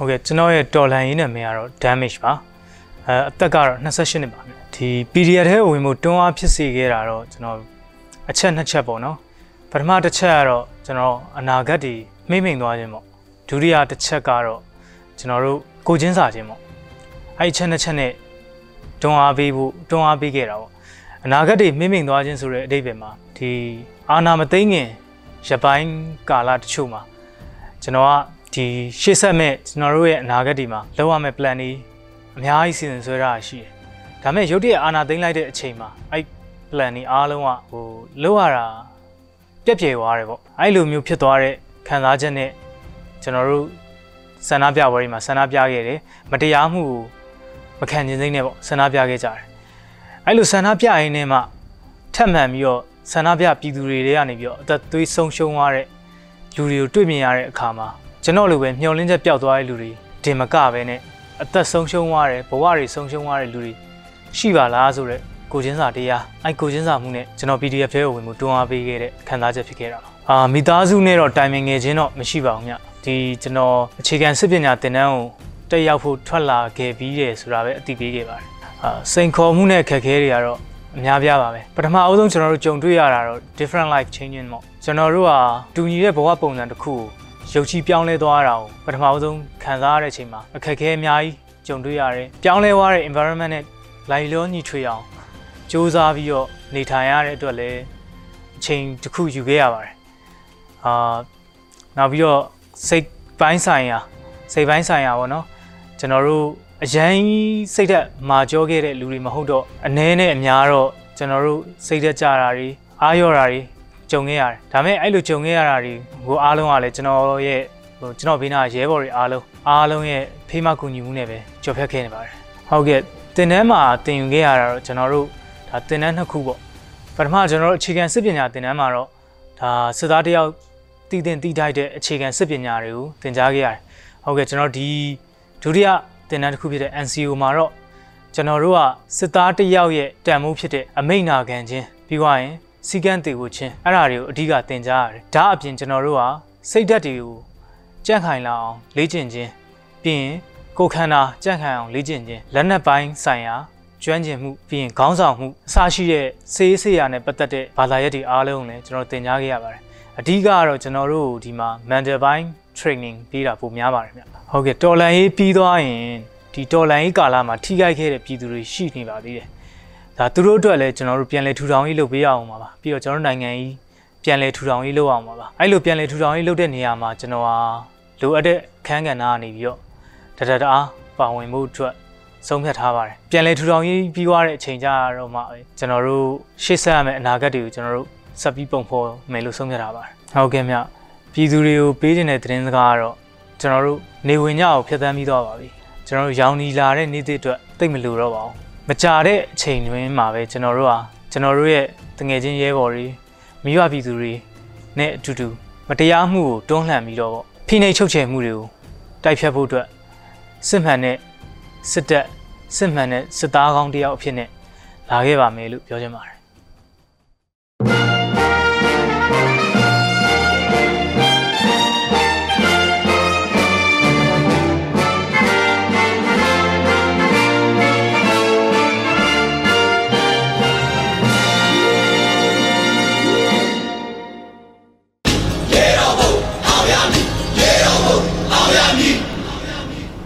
ဟုတ်ကဲ့ကျွန်တော်ရဲ့တော်လန်ရင်းနာမည်ကတော့ damage ပါ အဲအသက်ကတော့28နှစ်ပါခင်ဗျဒီ PDF ထဲဝင်မှုတွန်းအားဖြစ်စေခဲ့တာတော့ကျွန်တော်အချက်နှစ်ချက်ပေါ့နော်ပထမတစ်ချက်ကတော့ကျွန်တော်အနာဂတ်တွေမိမ့်မိန်သွားခြင်းပေါ့ဒုတိယတစ်ချက်ကတော့ကျွန်တော်တို့ကိုချင်းစာခြင်းပေါ့အဲ့ဒီချက်နှစ်ချက်နဲ့တွန်းအားပေးဖို့တွန်းအားပေးခဲ့တာပေါ့အနာဂတ်တွေမိမ့်မိန်သွားခြင်းဆိုတဲ့အဓိပ္ပာယ်မှာဒီအာနာမသိငင်ရပိုင်းကာလတချို့မှာကျွန်တော်ကဒီရှေ့ဆက်မဲ့ကျွန်တော်တို့ရဲ့အနာဂတ်ဒီမှာလောက်ရမယ့် plan တွေ အများကြီးစီစဉ်ဆွဲထားတာရှိတယ်။ဒါပေမဲ့ရုတ်တရက်အာနာသိမ့်လိုက်တဲ့အချိန်မှာအဲ့ plan တွေအားလုံးကဟိုလောက်ရတာပြက်ပြယ်သွားတယ်ပေါ့။အဲ့လိုမျိုးဖြစ်သွားတဲ့ခံစားချက်နဲ့ကျွန်တော်တို့ဆန္ဒပြပွဲတွေမှာဆန္ဒပြခဲ့တယ်။မတရားမှုကိုမခံကျင်စိမ့်နဲ့ပေါ့ဆန္ဒပြခဲ့ကြတယ်။အဲ့လိုဆန္ဒပြရင်းနဲ့မှထပ်မံပြီးတော့ဆန္ဒပြပြည်သူတွေတွေကနေပြီးတော့အသက်သွေးဆုံးရှုံးသွားတဲ့လူတွေကိုတွေ့မြင်ရတဲ့အခါမှာကျွန်တော်လိုပဲမျောလင်းချက်ပျောက်သွားတဲ့လူတွေတင်မကပဲနဲ့ အသက်ဆုံးရှုံးသွားတယ်ဘဝတွေဆုံးရှုံးသွားတဲ့လူတွေရှိပါလားဆိုတော့ကိုချင်းစာတရားအဲ့ကိုချင်းစာမှုနဲ့ကျွန်တော် PDF ထဲကိုဝင်မှုတွန်းအားပေးခဲ့တဲ့ခံစားချက်ဖြစ်ခဲ့တာပါအာမိသားစုနဲ့တော့တိုင်ပင်ငယ်ချင်းတော့မရှိပါဘူးညဒီကျွန်တော်အခြေခံစစ်ပညာသင်တန်းကိုတက်ရောက်ဖို့ထွက်လာခဲ့ပြီးတယ်ဆိုတာပဲအသိပေးခဲ့ပါတယ်အာစိန်ခေါ်မှုနဲ့ခက်ခဲတွေကတော့အများပြားပါပဲပထမအဦးဆုံးကျွန်တော်တို့ကြုံတွေ့ရတာတော့ different life changing ပေါ့ကျွန်တော်တို့ဟာတူညီတဲ့ဘဝပုံစံတစ်ခုကို ရုပ်ချီပြောင်းလဲသွားတာကိုပထမအဆုံးခံစားရတဲ့အချိန်မှာအခက်အခဲအများကြီးကြုံတွေ့ရတယ်ပြောင်းလဲသွားတဲ့ environment နဲ့လိုက်လျောညီထွေအောင်စူးစမ်းပြီးတော့နေထိုင်ရတဲ့အတွက်လည်းအချိန်တစ်ခုယူခဲ့ရပါတယ်အာနောက်ပြီးတော့စိတ်ပိုင်းဆိုင်ရာစိတ်ပိုင်းဆိုင်ရာပေါ့နော်ကျွန်တော်တို့အရင်စိတ်သက်မာကြောခဲ့တဲ့လူတွေမဟုတ်တော့အနည်းနဲ့အများတော့ကျွန်တော်တို့စိတ်သက်ကြတာတွေအားရော့တာတွေ ကြုံခဲ့ရတယ်ဒါပေမဲ့အဲ့လိုကြုံခဲ့ရတာတွေကိုအားလုံးကလည်းကျွန်တော်ရဲ့ဟိုကျွန်တော်ဘေးနာရဲဘော်တွေအားလုံးအားလုံးရဲ့ဖေးမကူညီမှုနဲ့ပဲကြော်ဖြတ်ခဲ့နေပါတယ်ဟုတ်ကဲ့တင်တန်းမှာတင်ယူခဲ့ရတာတော့ကျွန်တော်တို့ဒါတင်တန်းနှစ်ခုပေါ့ပထမကျွန်တော်တို့အခြေခံစစ်ပညာတင်တန်းမှာတော့ဒါစစ်သားတယောက်တည်တင်တည်ထိုက်တဲ့အခြေခံစစ်ပညာတွေကိုသင်ကြားခဲ့ရတယ်ဟုတ်ကဲ့ကျွန်တော်ဒီဒုတိယတင်တန်းတစ်ခုဖြစ်တဲ့ NCO မှာတော့ကျွန်တော်တို့ကစစ်သားတယောက်ရဲ့တန်မိုးဖြစ်တဲ့အမိန့်နာခံခြင်းပြီးသွားရင် စီကန်းတေကိုချင်းအဲ့ဒါတွေကိုအဓိကသင်ကြားရတယ်ဒါအပြင်ကျွန်တော်တို့ကစိတ်ဓာတ်တွေကိုကြန့်ခိုင်လာအောင်လေ့ကျင့်ခြင်းပြီးရင်ကိုယ်ခန္ဓာကြန့်ခိုင်အောင်လေ့ကျင့်ခြင်းလက်နက်ပိုင်းဆိုင်ရာကျွမ်းကျင်မှုပြီးရင်ခေါင်းဆောင်မှုအစရှိတဲ့စေးစေးရနဲ့ပတ်သက်တဲ့ဘာသာရပ်တွေအားလုံးလည်းကျွန်တော်သင်ကြားခဲ့ရပါတယ်အဓိကကတော့ကျွန်တော်တို့ဒီမှာ mental ပိုင်း training ပေးတာပုံများပါတယ်ဗျဟုတ်ကဲ့တော်လန်ရေးပြီးသွားရင်ဒီတော်လန်ရေးကာလမှာထိခိုက်ခဲ့တဲ့ပြည်သူတွေရှိနေပါသေးတယ် ဒါသူတို့အတွက်လည်းကျွန်တော်တို့ပြန်လည်ထူထောင်ရေးလုပ်ပေးရအောင်ပါပါပြီးတော့ကျွန်တော်တို့နိုင်ငံကြီးပြန်လည်ထူထောင်ရေးလုပ်အောင်ပါပါအဲ့လိုပြန်လည်ထူထောင်ရေးလုပ်တဲ့နေရာမှာကျွန်တော်ဟာလိုအပ်တဲ့ခန်းကဏ္ဍကနေပြီးတော့တတတအားပါဝင်မှုအတွက်ဆုံးဖြတ်ထားပါတယ်ပြန်လည်ထူထောင်ရေးပြီးသွားတဲ့အချိန်ကျတော့မှကျွန်တော်တို့ရှေ့ဆက်ရမယ့်အနာဂတ်တွေကိုကျွန်တော်တို့ဆက်ပြီးပုံဖော်မယ်လို့ဆုံးဖြတ်ထားပါတယ်ဟုတ်ကဲ့မြပြည်သူတွေကိုပေးခြင်းတဲ့သတင်းစကားကတော့ကျွန်တော်တို့နေဝင်ညကိုဖျက်ဆီးပြီးသွားပါပြီကျွန်တော်တို့ရောင်နီလာတဲ့နေ့တစ်အတွက်တိတ်မလိုတော့ပါဘူး မကြတဲ့အချိန်တွင်မှာပဲကျွန်တော်တို့ဟာကျွန်တော်တို့ရဲ့တငယ်ချင်းရဲဘော်တွေမိဘပြည်သူတွေနဲ့အတူတူမတရားမှုကိုတွန်းလှန်ပြီးတော့ဖိနှိပ်ချုပ်ချယ်မှုတွေကိုတိုက်ဖြတ်ဖို့အတွက်စစ်မှန်တဲ့စစ်တပ်စစ်မှန်တဲ့စစ်သားကောင်းတယောက်အဖြစ်နဲ့လာခဲ့ပါမယ်လို့ပြောချင်ပါတယ်